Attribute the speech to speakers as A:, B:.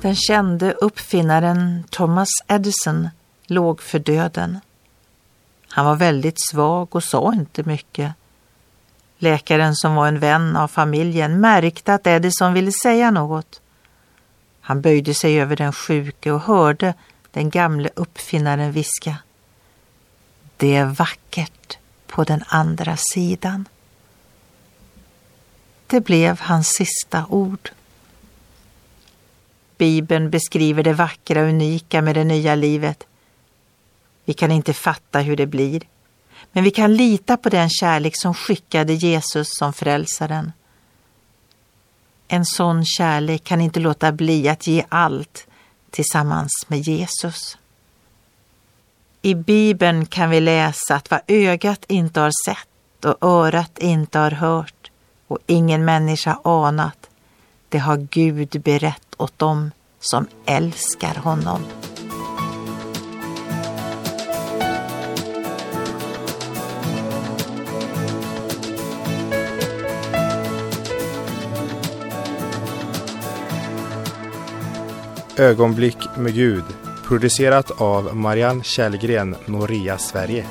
A: Den kände uppfinnaren Thomas Edison låg för döden. Han var väldigt svag och sa inte mycket. Läkaren som var en vän av familjen märkte att Edison ville säga något. Han böjde sig över den sjuke och hörde den gamle uppfinnaren viska. Det är vackert på den andra sidan. Det blev hans sista ord. Bibeln beskriver det vackra och unika med det nya livet. Vi kan inte fatta hur det blir, men vi kan lita på den kärlek som skickade Jesus som frälsaren. En sån kärlek kan inte låta bli att ge allt tillsammans med Jesus. I Bibeln kan vi läsa att vad ögat inte har sett och örat inte har hört och ingen människa anat, det har Gud berett åt dem som älskar honom.
B: Ögonblick med Gud producerat av Marianne Källgren, Noria Sverige.